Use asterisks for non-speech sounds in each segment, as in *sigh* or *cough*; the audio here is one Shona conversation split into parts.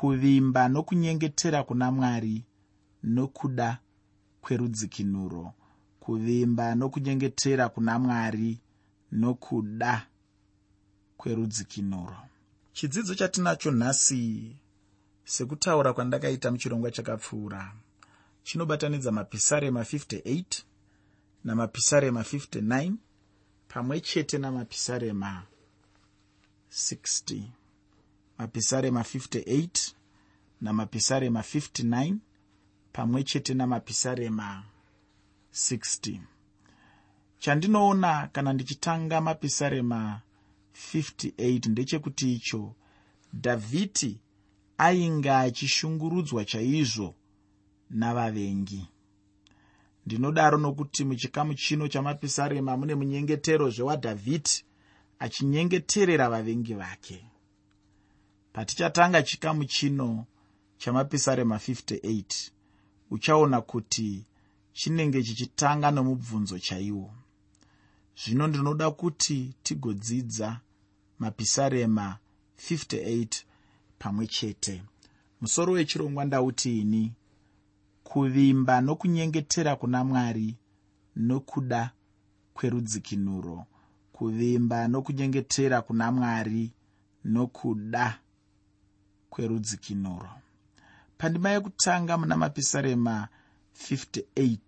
kuvimba nokunyengetera kuna mwari nokuda kwerudzikinuro kuvimba nokunyengetera kuna mwari nokuda kwerudzikinuro. Chidzidzo chatinacho nhasi sekutaura kwandakaita muchirongwa chakapfuura chinobatanidza mapisarema 58 namapisarema 59 pamwe chete namapisarema 60 mapisarema 58 namapisarema 59 pamwe chete namapisarema 60 chandinoona kana ndichitanga mapisarema 58 ndechekuti icho dhavhidi ainge achishungurudzwa chaizvo navavengi. Ndinodaro nokuti muchikamu chino chamapisarema mune munyengeterozve wadhavhidi achinyengeterera vavengi vake patichatanga chikamu chino chamapisarema 58 uchaona kuti chinenge chichitanga nomubvunzo chaiwo. Zvino ndinoda kuti tigodzidza mapisarema 58 pamwe chete. Musoro wechirongwa ndautiini kuvimba nokunyengetera kuna mwari nokuda kwerudzikinuro. Kuvimba nokunyengetera kuna mwari nokuda kwerudzikinuro. Pandima yekutanga muna mapisarema 58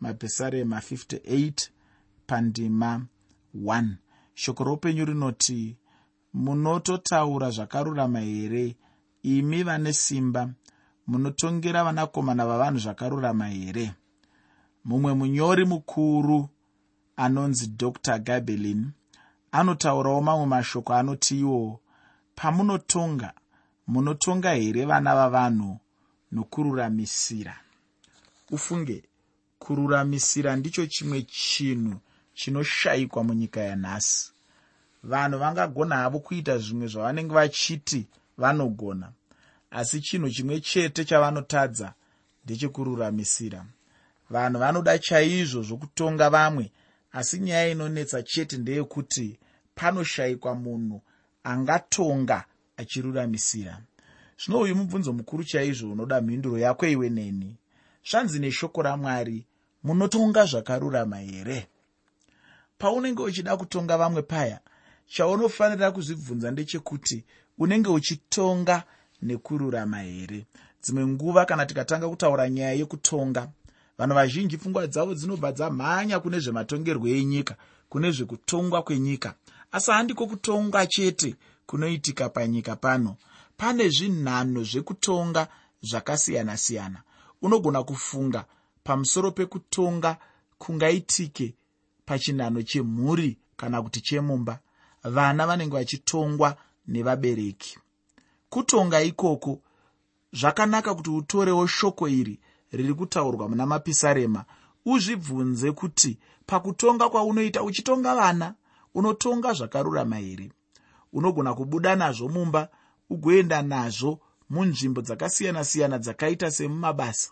mapisarema 58 pandima 1 shoko roupenyu rinoti munototaura zvakarurama here imi vane simba? Munotongera vanakomana vavanhu zvakarurama here? Mumwe munyori mukuru anonzi dr gabelin anotaurawo mamwe mashoko anoti iwo pamunotonga munotonga here vana vavanhu nokururamisira? Ufunge kururamisira ndicho chimwe chinhu chinoshayikwa munyika yanhasi. Vanhu vangagona havo kuita zvimwe zvavanenge vachiti vanogona asi chinhu chimwe chete chavanotadza ndechekururamisira. Vanhu vanoda chaizvo zvokutonga vamwe asi nyaya inonetsa chete ndeyekuti panoshayikwa munhu angatonga achiruramisira. Zvino uyu mubvunzo mukuru chaizvo unoda mhinduro yako iwe neni. Zvanzi neshoko ramwari munotonga zvakarurama here? Paunenge uchida kutonga vamwe paya chaunofanira kuzvibvunza ndechekuti unenge uchitonga nekururama here? Dzimwe nguva kana tikatanga kutaura nyaya yekutonga vanhu vazhinji pfungwa dzavo dzinobva dzamhanya kune zvematongerwo enyika kune zvekutongwa kwenyika. Asi handiko kutonga chete kunoitika panyika pano pane zvinhano zvekutonga zvakasiyana-siyana. Unogona kufunga pamusoro pekutonga kungaitike pachinhano chemhuri kana kuti chemumba vana vanenge vachitongwa nevabereki. Kutonga ikoko zvakanaka kuti utorewo shoko iri riri kutaurwa muna mapisarema. Uzvibvunze kuti pakutonga kwaunoita uchitonga vana unotonga zvakarurama here unogona kubuda nazvo mumba ugoenda nazvo munzvimbo dzakasiyana-siyana dzakaita semumabasa.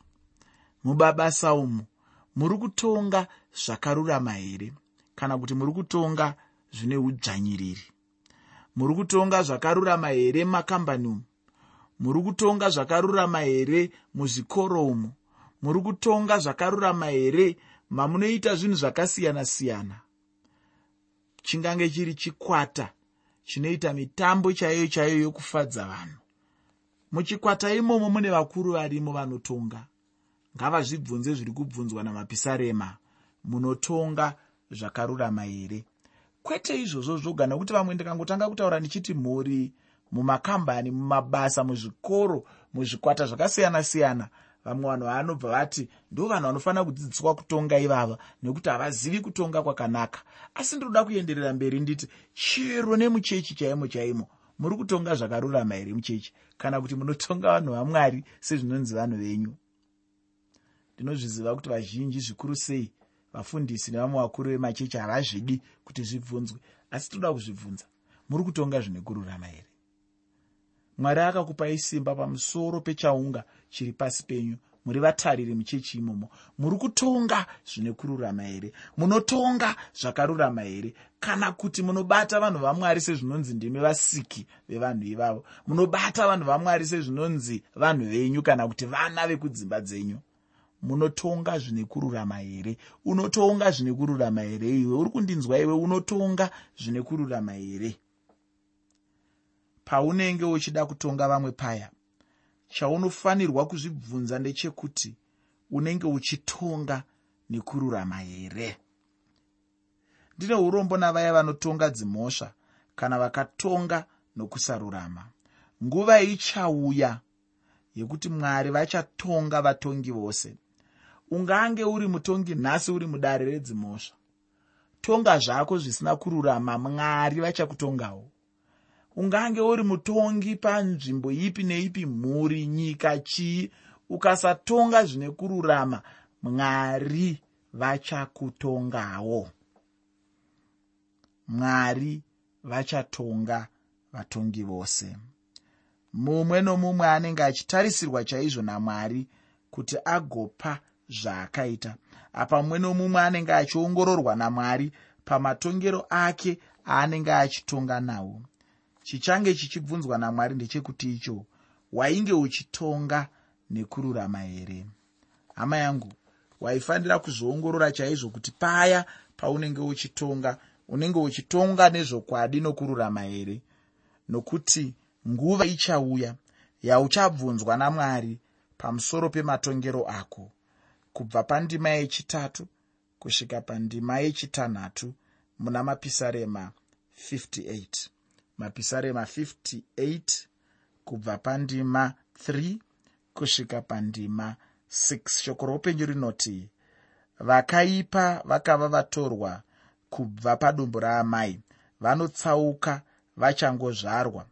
Mubabasa umu muri kutonga zvakarurama here? Kana kuti muri kutonga zvine udzvanyiriri? Muri kutonga zvakarurama here mumakambani umu? Muri kutonga zvakarurama here muzvikoro umu? Muri kutonga zvakarurama here mamunoita zvinhu zvakasiyana-siyana? Chingange chiri chikwata chinoita mitambo chaiyo chaiyo yokufadza vanhu. Muchikwata imomo mune vakuru varimo vanotonga. Ngavazvibvunze zviri kubvunzwa namapisarema. Munotonga zvakarurama here? Kwete izvozvo zvoga nokuti vamwe ndikangotanga kutaura ndichiti mhuri mumakambani mumabasa muzvikoro muzvikwata zvakasiyana-siyana vamwe vanhu vanobva vati ndo vanhu vanofanira kudzidziswa kutonga ivava nekuti havazivi kutonga kwakanaka. Asi ndinoda kuenderera mberi nditi chero nemuchechi chaimo chaimo muri kutonga zvakarurama here muchechi? Kana kuti munotonga vanhu vamwari sezvinonzi vanhu venyu? Ndinozviziva kuti vazhinji zvikuru sei vafundisi nevamwe vakuru vemachechi havazvidi kuti zvibvunzwe asi toda kuzvibvunza. Muri kutonga zvine kururama here mwari akakupai simba pamusoro pechaunga chiri pasi penyu. Muri vatariri muchechi imomo. Muri kutonga zvine kururama here? Munotonga zvakarurama here? Kana kuti munobata vanhu vamwari sezvinonzi ndimi vasiki vevanhu ivavo? Munobata vanhu vamwari sezvinonzi vanhu venyu kana kuti vana vekudzimba dzenyu? Munotonga zvine kururama here? Unotonga zvine kururama here? Iwe uri kundinzwa iwe unotonga zvine kururama here paunenge uchida kutonga vamwe paya chaunofanirwa kuzvibvunza ndechekuti unenge uchitonga nekururama here? Ndine urombo navaya vanotonga dzimhosva kana vakatonga nokusarurama. Nguva ichauya yekuti mwari vachatonga vatongi vose. Ungange uri mutongi nhasi uri mudare redzimhosva. Tonga zvako zvisina kururama mwari vachakutongawo ungange uri mutongi panzvimbo ipi neipi mhuri nyika chii ukasatonga zvine kururama mwari vachakutongawo. Mwari vachatonga vatongi vose. Mumwe nomumwe anenge achitarisirwa chaizvo namwari kuti agopa zvaakaita. Apa mumwe nomumwe anenge achiongororwa namwari pamatongero ake aanenge achitonga nawo chichange chichibvunzwa namwari ndechekuti icho wainge uchitonga nekururama here? Hama yangu waifanira kuzviongorora chaizvo kuti paya paunenge uchitonga unenge uchitonga nezvokwadi nokururama here? Nokuti nguva ichauya yauchabvunzwa namwari pamusoro pematongero ako kubva pandima yechitatu kusvika pandima yechitanhatu muna mapisarema 58 mapisarema 58 kubva pandima 3 kusvika pandima 6 shoko roupenyu rinoti vakaipa vakava vatorwa kubva padumbu raamai. Vanotsauka vachangozvarwa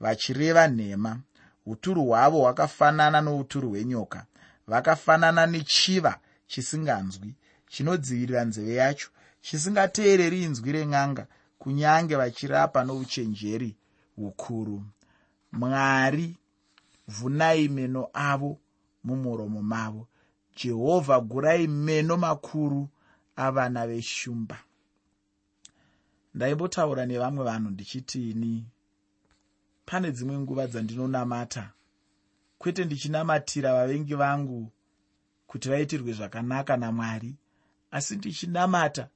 vachireva nhema. Uturu hwavo hwakafanana nouturu hwenyoka. Vakafanana nechiva chisinganzwi chinodzivirira nzeve yacho. Chisingateereri inzwi ren'anga kunyange vachirapa nouchenjeri hukuru. Mwari vhunai meno avo mumuromo mavo. Jehovha gurai meno makuru avana veshumba. Ndaimbotaura nevamwe vanhu ndichitini pane dzimwe nguva dzandinonamata. Kwete ndichinamatira vavengi vangu kuti vaitirwe zvakanaka namwari asi ndichinamata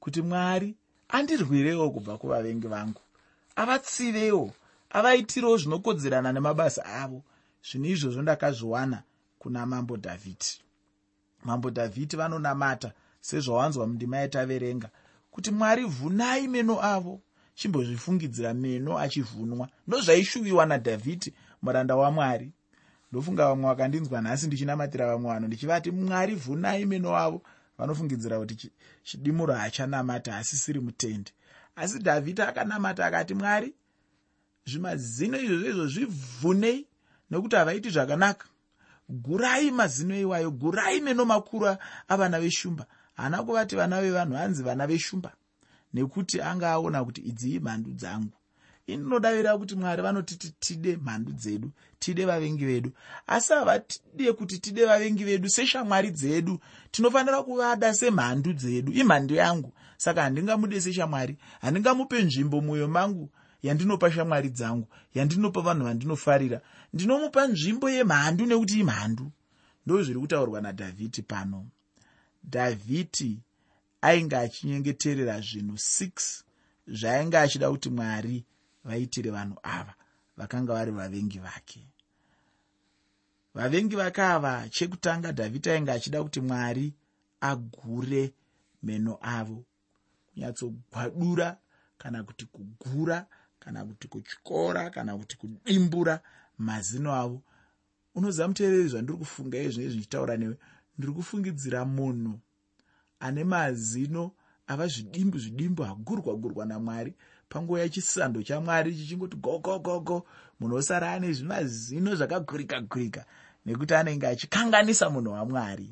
kuti mwari andirwirewo kubva kuvavengi vangu. Avatsivewo avaitirewo zvinokodzerana nemabasa avo. Zvinhu izvozvo ndakazviwana kuna mambo dhavhidhi mambo dhavhidhi vanonamata sezvawanzwa mundima yataverenga kuti mwari vhunai meno avo. Chimbozvifungidzira meno achivhunwa. Ndozvaishuviwa nadhavhidhi muranda wamwari ndofunga vamwe vakandinzwa nhasi ndichinamatira vamwe vanhu ndichivati mwari vhunai meno avo vanofungidzira kuti chidimuro hachanamata asisiri mutende asi dhavhidhi akanamata akati mwari zvimazino izvozvo izvo zvivhunei nekuti havaiti zvakanaka. Gurai mazino iwayo gurai meno makuru avana veshumba. Haana kuvati vana vevanhu hanzi vana veshumba nekuti anga aona kuti idzi imhandu dzangu inodavira kuti mwari vanotiti tide mhandu dzedu tide vavengi vedu. Asi havatide kuti tide vavengi vedu seshamwari dzedu. Tinofanira kuvada semhandu dzedu imhando yangu. Saka handingamude seshamwari handingamupe nzvimbo mwoyo mangu yandinopa shamwari dzangu yandinopa vanhu vandinofarira. Ndinomupa nzvimbo yemhandu nekuti imhandu. Ndo zviri kutaurwa nadhavhidhi pano. Dhavhidhi ainge achinyengeterera zvinhu 6 zvaainge achida kuti mwari vaitire vanhu ava vakanga vari vavengi vake. Vavengi vake ava chekutanga dhavhidhi ainge achida kuti mwari agure meno avo. Kunyatsogwadura kana kuti kugura kana kuti kutyora kana kuti kudimbura mazino avo. Unoziva muteereri zvandiri kufunga izvinezvi ndichitaura newe? Ndiri kufungidzira munhu ane mazino ava zvidimbu zvidimbu agurwa gurwa namwari panguva yechisando chamwari chichingoti gogogogo munhu osara ane zvimazino zvakagurika gurika nekuti anenge achikanganisa munhu wamwari.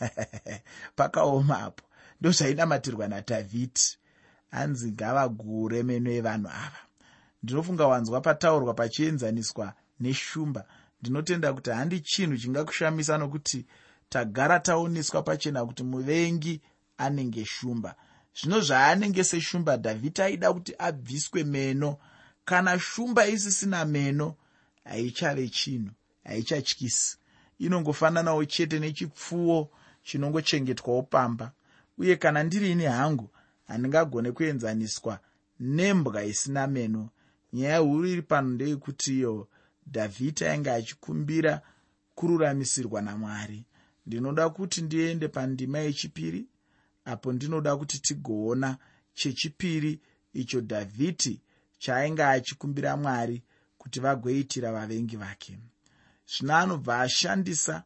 *laughs* Pakaomapo ndozvainamatirwa nadhavhidhi. Anzi ngavagure meno evanhu ava. Ndinofunga wanzwa pataurwa pachienzaniswa neshumba. Ndinotenda kuti handi chinhu chingakushamisa nokuti tagara taoneswa pachena kuti muvengi anenge shumba zvino zvaanenge seshumba dhavhidhi aida kuti abviswe meno. Kana shumba isisina meno haichave chinhu haichatyisi. Inongofananawo chete nechipfuwo chinongochengetwawo pamba. Uye kana ndirini hangu handingagone kuenzaniswa nembwa isina meno. Nyaya huru iri pano ndeyekuti iyo dhavhidhi ainge achikumbira kururamisirwa namwari. Ndinoda kuti ndiende pandima yechipiri apo ndinoda kuti tigoona chechipiri icho dhavhidhi chaainge achikumbira mwari kuti vagoitira vavengi vake. Zvino anobva ashandisa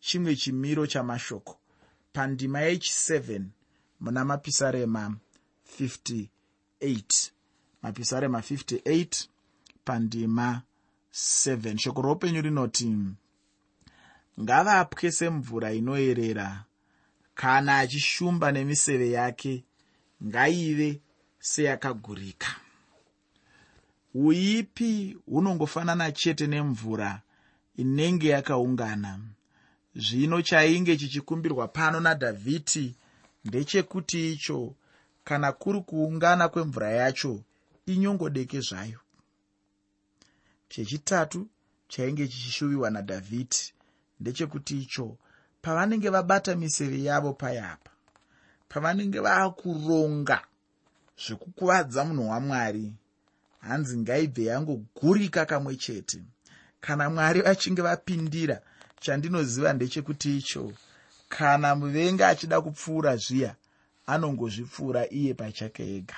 chimwe chimiro chamashoko. Pandima yechi7 muna mapisarema 58 mapisarema 58 pandima 7 shoko roupenyu rinoti ngavapwe semvura inoyerera kana achishumba nemiseve yake ngaive seyakagurika. Uipi hunongofanana chete nemvura inenge yakaungana? Zvino chainge chichikumbirwa pano nadhavhidhi ndechekuti icho kana kuri kuungana kwemvura yacho inyongodeke zvayo. Chechitatu chainge chichishuviwa nadhavhidhi ndechekuti icho pavanenge vabata miseve yavo payapa pavanenge vaakuronga zvekukuvadza munhu wamwari hanzi ngaibve yangogurika kamwe chete. Kana mwari vachinge vapindira chandinoziva ndechekuti icho kana muvengi achida kupfuura zviya anongozvipfuura iye pachake ega.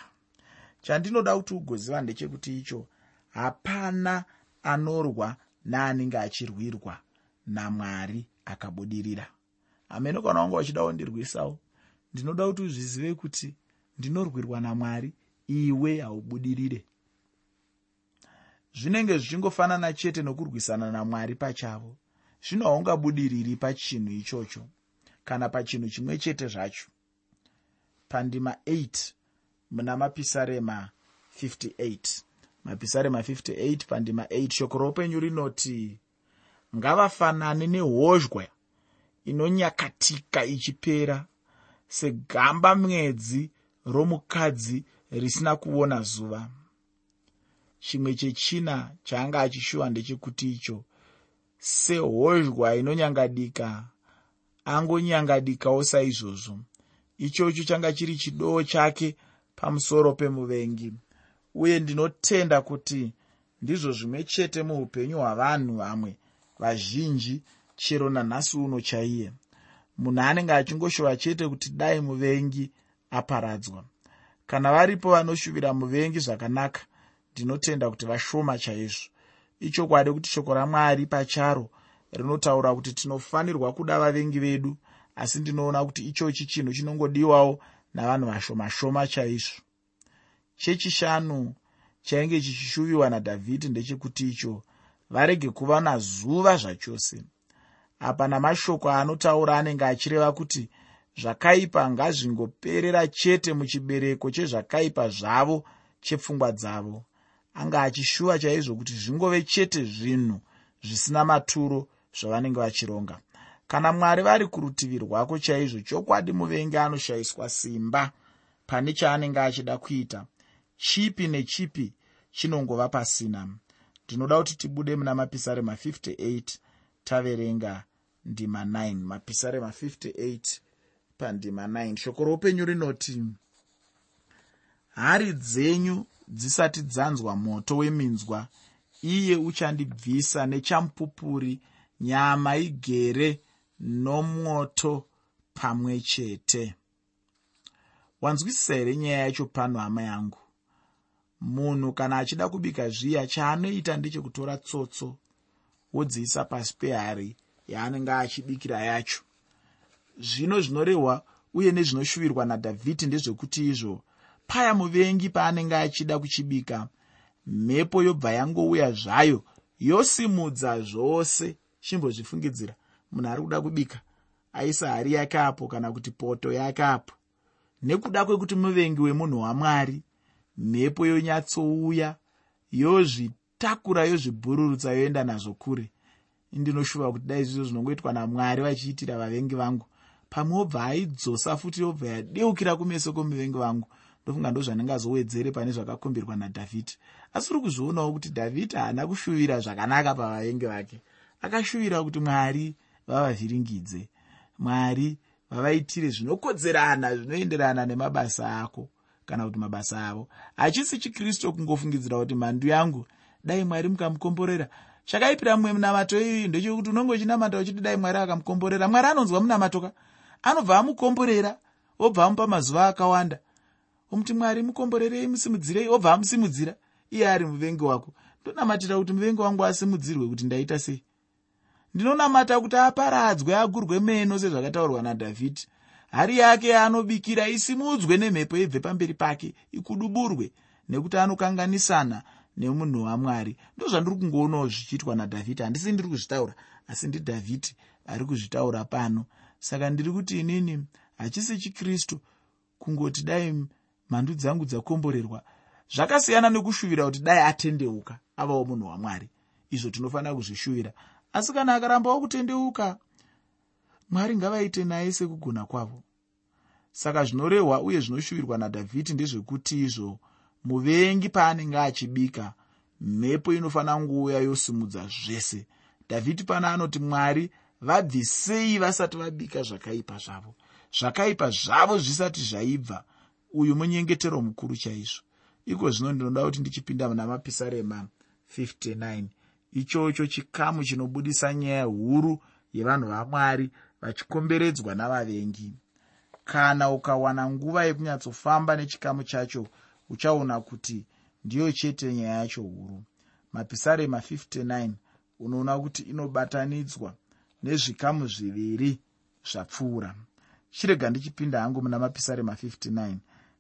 Chandinoda kuti ugoziva ndechekuti icho hapana anorwa naanenge achirwirwa namwari akabudirira hameno kana wanga uchidawo ndirwisawo ndinoda kuti uzvizive kuti ndinorwirwa namwari iwe haubudirire. Zvinenge zvichingofanana chete nokurwisana namwari pachavo zvino haungabudiriri pachinhu ichocho kana pachinhu chimwe chete zvacho. Pandima 8 muna mapisarema 58 mapisarema 58 pandima 8 shoko roupenyu rinoti ngavafanane nehozhwa inonyakatika ichipera segamba mwedzi romukadzi risina kuona zuva. Chimwe chechina chaanga achishuva ndechekuti icho sehozhwa inonyangadika angonyangadikawo saizvozvo. Ichocho changa chiri chidoo chake pamusoro pemuvengi. Uye ndinotenda kuti ndizvo zvimwe chete muupenyu hwavanhu vamwe vazhinji chero nanhasi uno chaiye. Munhu anenge achingoshova chete kuti dai muvengi aparadzwa. Kana varipo vanoshuvira muvengi zvakanaka ndinotenda kuti vashoma chaizvo. Ichokwadi kuti shoko ramwari pacharo rinotaura kuti tinofanirwa kuda vavengi vedu asi ndinoona kuti ichochi chinhu chinongodiwawo navanhu vashoma shoma chaizvo chechishanu chainge chichishuviwa nadhavhidhi ndechekuti icho varege kuva nazuva zvachose apa namashoko anotaura anenge achireva kuti zvakaipa ngazvingoperera chete muchibereko chezvakaipa zvavo chepfungwa dzavo. Anga achishuva chaizvo kuti zvingove chete zvinhu zvisina maturo zvavanenge vachironga. Kana mwari vari kurutivi rwako chaizvo chokwadi muvengi anoshayiswa simba. Pane chaanenge achida kuita chipi nechipi chinongova pasina. Ndinoda kuti tibude muna mapisarema 58 taverenga ndima 9 mapisarema 58 pandima 9 shoko roupenyu rinoti hari dzenyu dzisati dzanzwa moto weminzwa iye uchandibvisa nechamupupuri nyama igere nomoto pamwe chete. Wanzwisisa here nyaya yacho pano hama yangu. Munhu kana achida kubika zviya chaanoita ndechekutora tsotso wodziisa pasi pehari yaanenge achibikira yacho. Zvino zvinorehwa uye nezvinoshuvirwa nadhavhidhi ndezvekuti izvo paya muvengi paanenge achida kuchibika mhepo yobva yangouya zvayo yosimudza zvose chimbozvifungidzira munhu ari kuda kubika aisa hari yake apo kana kuti poto yake apo. Nekuda kwekuti muvengi wemunhu wamwari mhepo yonyatsouya yozvitakura yozvibhururutsa yoenda nazvo kure indinoshuva kuti dai zvizvo zvinongoitwa namwari vachiitira vavengi vangu. Pamwe obva aidzosa futi obva yadeukira kumeso kwomuvengi vangu ndofunga ndo zvandingazowedzere pane zvakakumbirwa nadhavhidhi. Asi uri kuzvionawo kuti dhavhidhi haana kushuvira zvakanaka pavavengi vake. Akashuvira kuti mwari vavavhiringidze mwari vavaitire zvinokodzerana zvinoenderana nemabasa ako kana kuti mabasa avo. Hachisi chikristu kungofungidzira kuti mhandu yangu dai mwari mukamukomborera chakaipira mumwe munamato iyoyo ndechekuti unonge uchinamata uchiti dai mwari akamukomborera. Mwari anonzwa munamatoka anobva amukomborera obva amupa mazuva akawanda. Omuti mwari mukomborerei musimudzirei obva amusimudzira iye ari muvengi wako. Ndonamatira kuti muvengi wangu asimudzirwe kuti ndaita sei? Ndinonamata kuti aparadzwe agurwe meno sezvakataurwa nadhavhidhi. Hari yake yaanobikira isimudzwe nemhepo ibve pamberi pake ikuduburwe nekuti anokanganisana nemunhu wamwari. Ndozvandiri kungoonawo zvichiitwa nadhavhidhi. Handisi ndiri kuzvitaura asi ndidhavhidhi ari kuzvitaura pano. Saka ndiri kuti inini hachisi chikristu kungoti dai mhandu dzangu dzakomborerwa zvakasiyana nekushuvira kuti dai atendeuka avawo munhu wamwari. Izvo tinofanira kuzvishuvira asi kana akarambawo kutendeuka mwari ngavaite naye sekugona kwavo. Saka zvinorehwa uye zvinoshuvirwa nadhavhidhi ndezvekuti izvo muvengi paanenge achibika mhepo inofanira kungouya yosimudza zvese. Dhavhidhi pana anoti mwari vabvisei vasati vabika zvakaipa zvavo? Zvakaipa zvavo zvisati zvaibva. Uyu munyengetero mukuru chaizvo. Iko zvino ndinoda kuti ndichipinda muna mapisarema 59 ichocho chikamu chinobudisa nyaya huru yevanhu vamwari vachikomberedzwa navavengi. Kana ukawana nguva yekunyatsofamba nechikamu chacho uchaona kuti ndiyo chete nyaya yacho huru. Mapisarema 59 unoona kuti inobatanidzwa nezvikamu zviviri zvapfuura. Chirega ndichipinda hangu muna mapisarema 59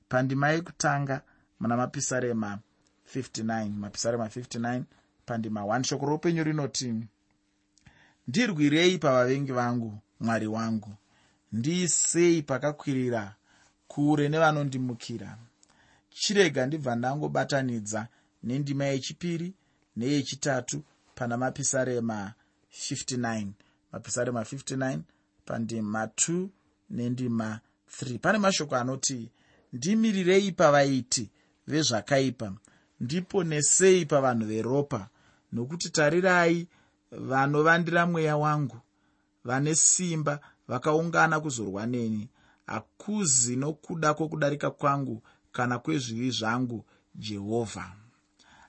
pandima yekutanga muna mapisarema 59 mapisarema 59 pandima 1 shoko roupenyu rinoti ndirwirei pavavengi vangu mwari wangu. Ndiisei pakakwirira kure nevanondimukira chirega ndibva ndangobatanidza nendima yechipiri neyechitatu pana mapisarema 59 mapisarema 59 pandima 2 nendima 3 pane mashoko anoti ndimirirei pavaiti vezvakaipa ndiponesei pavanhu veropa nokuti tarirai vanovandira mweya wangu. Vane simba vakaungana kuzorwa neni. Hakuzi nokuda kwokudarika kwangu kana kwezvivi zvangu jehovha.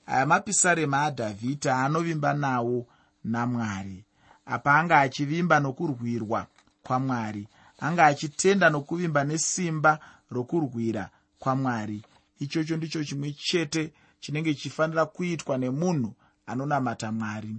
Aya mapisarema adhavhidhi aanovimba nawo namwari. Apa anga achivimba nokurwirwa kwamwari anga achitenda nokuvimba nesimba rokurwira kwamwari. Ichocho ndicho chimwe chete chinenge chichifanira kuitwa nemunhu anonamata mwari.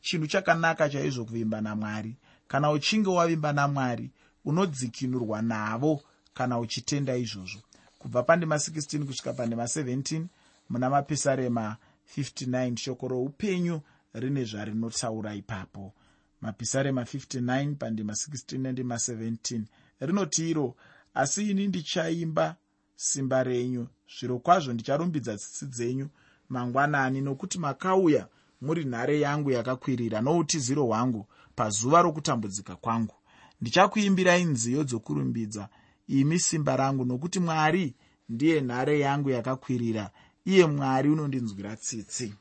Chinhu chakanaka chaizvo kuvimba namwari. Kana uchinge wavimba namwari unodzikinurwa navo kana uchitenda izvozvo kubva pandima 16 kusvika pandima 17 muna mapisarema 59 shoko roupenyu rine zvarinotaura ipapo. Mapisarema 59 pandima 16 nendima 17 rinoti iro asi ini ndichaimba simba renyu. Zviro kwazvo ndicharumbidza tsitsi dzenyu mangwanani nokuti makauya muri nhare yangu yakakwirira noutiziro hwangu pazuva rokutambudzika kwangu. Ndichakuimbirai nziyo dzokurumbidza imi simba rangu nokuti mwari ndiye nhare yangu yakakwirira iye mwari unondinzwira tsitsi.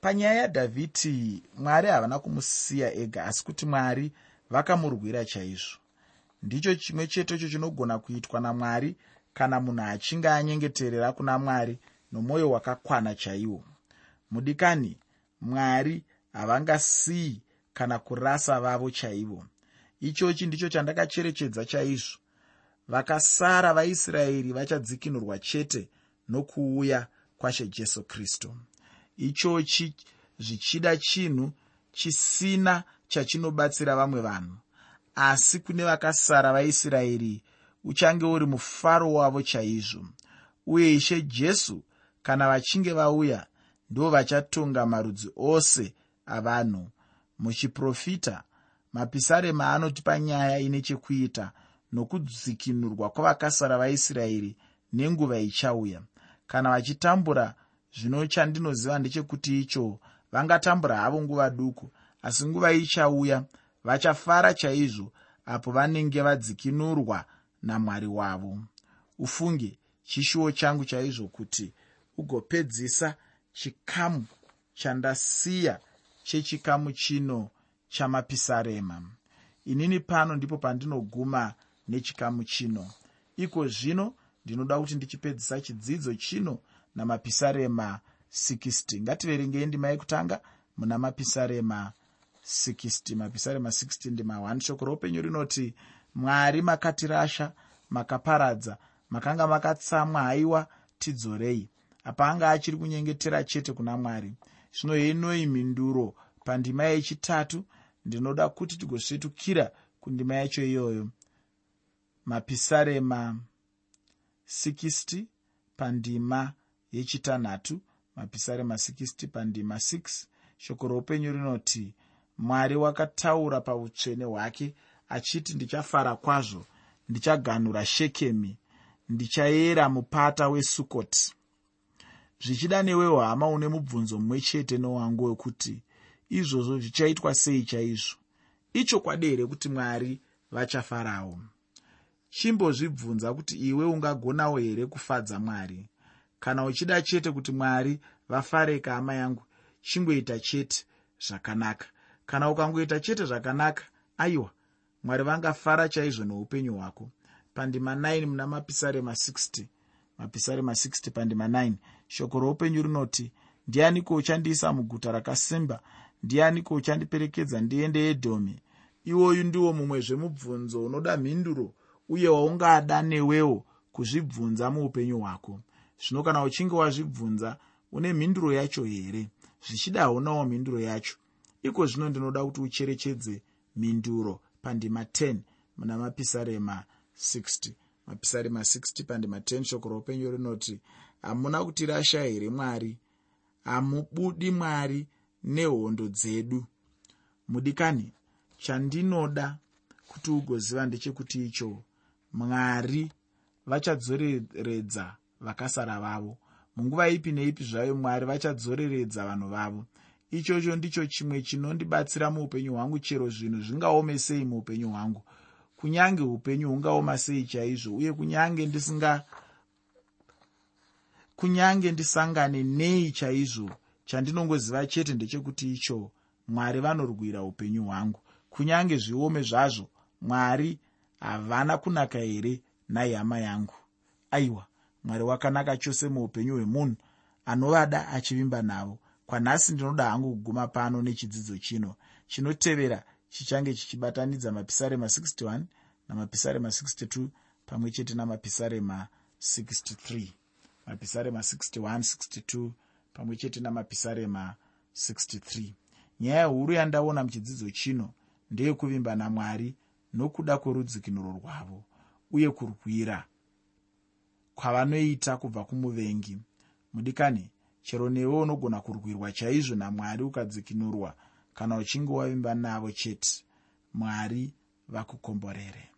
Panyaya yadhavhidhi mwari havana kumusiya ega asi kuti mwari vakamurwira chaizvo. Ndicho chimwe chetecho chinogona kuitwa namwari kana munhu achinge anyengeterera kuna mwari nomwoyo wakakwana chaiwo. Mudikani mwari havangasiyi kana kurasa vavo chaivo ichochi ndicho chandakacherechedza chaizvo. Vakasara vaisraeri vachadzikinurwa chete nokuuya kwashe jesu kristu. Ichochi zvichida chinhu chisina chachinobatsira vamwe vanhu. Asi kune vakasara vaisraeri uchange uri mufaro wavo chaizvo. Uye ishe jesu kana vachinge vauya ndo vachatonga marudzi ose avanhu. Muchiprofita mapisarema anotipa nyaya ine chekuita nokudzikinurwa kwavakasara vaisraeri nenguva ichauya. Kana vachitambura zvino chandinoziva ndechekuti icho vangatambura havo nguva duku asi nguva ichauya vachafara chaizvo apo vanenge vadzikinurwa namwari wavo. Ufunge chishuwo changu chaizvo kuti ugopedzisa chikamu chandasiya chechikamu chino chamapisarema. Inini pano ndipo pandinoguma nechikamu chino. Iko zvino ndinoda kuti ndichipedzisa chidzidzo chino namapisarema 60 ngativerengei ndima yekutanga muna mapisarema 60 mapisarema 60 ndima 1 shoko roupenyu rinoti mwari makatirasha makaparadza makanga makatsamwa haiwa tidzorei. Apa anga achiri kunyengetera chete kuna mwari. Zvino henoi mhinduro pandima yechitatu ndinoda kuti tigosvetukira kundima yacho iyoyo. Mapisarema 60 pandima yechitanhatu mapisarema 60 pandima 6 shoko roupenyu rinoti mwari wakataura pautsvene hwake achiti ndichafara kwazvo ndichaganhura shekemi ndichayera mupata wesukoti zvichida newewo hama une mubvunzo mumwe chete nowangu wekuti izvozvo zvichaitwa sei chaizvo. Ichokwadi here kuti mwari vachafarawo chimbozvibvunza kuti iwe ungagonawo here kufadza mwari? Kana uchida chete kuti mwari vafareka hama yangu chingoita chete zvakanaka. Kana ukangoita chete zvakanaka aiwa mwari vangafara chaizvo noupenyu hwako. Pandima 9 muna mapisarema 60 mapisarema 60 pandima 9 shoko roupenyu rinoti ndianiko uchandiisa muguta rakasimba ndianiko uchandiperekedza ndiende edhomi iwoyu ndiwo mumwezvemubvunzo unoda mhinduro uye waungada newewo kuzvibvunza muupenyu hwako. Zvino kana uchinge wazvibvunza une mhinduro yacho here? Zvichida haunawo mhinduro yacho. Iko zvino ndinoda kuti ucherechedze mhinduro pandima 10 muna mapisarema 60 mapisarema 60 pandima 10 shoko roupenyu rinoti hamuna kutirasha here mwari? Hamubudi mwari nehondo dzedu. Mudikani chandinoda kuti ugoziva ndechekuti icho mwari vachadzoreredza vakasara vavo. Munguva ipi neipi zvayo mwari vachadzoreredza vanhu vavo. Ichocho ndicho chimwe chinondibatsira muupenyu hwangu chero zvinhu zvingaome sei muupenyu hwangu. Kunyange upenyu hungaoma sei chaizvo uye kunyange ndisinga kunyange ndisangane nei chaizvo chandinongoziva chete ndechekuti icho mwari vanorwira upenyu hwangu. Kunyange zviome zvazvo mwari havana kunaka here nhai hama yangu? Aiwa mwari wakanaka chose muupenyu hwemunhu anovada achivimba navo. Kwanhasi ndinoda hangu kuguma pano nechidzidzo chino chinotevera chichange chichibatanidza mapisarema 61 namapisarema 62 pamwe chete namapisarema 63 mapisarema 61 62 pamwe chete namapisarema 63 nyaya huru yandaona muchidzidzo chino ndeyekuvimba namwari nokuda kwerudzikinuro rwavo uye kurwira kwavanoita kubva kumuvengi. Mudikani chero newe unogona kurwirwa chaizvo namwari ukadzikinurwa kana uchinge wavimba navo chete. Mwari vakukomborere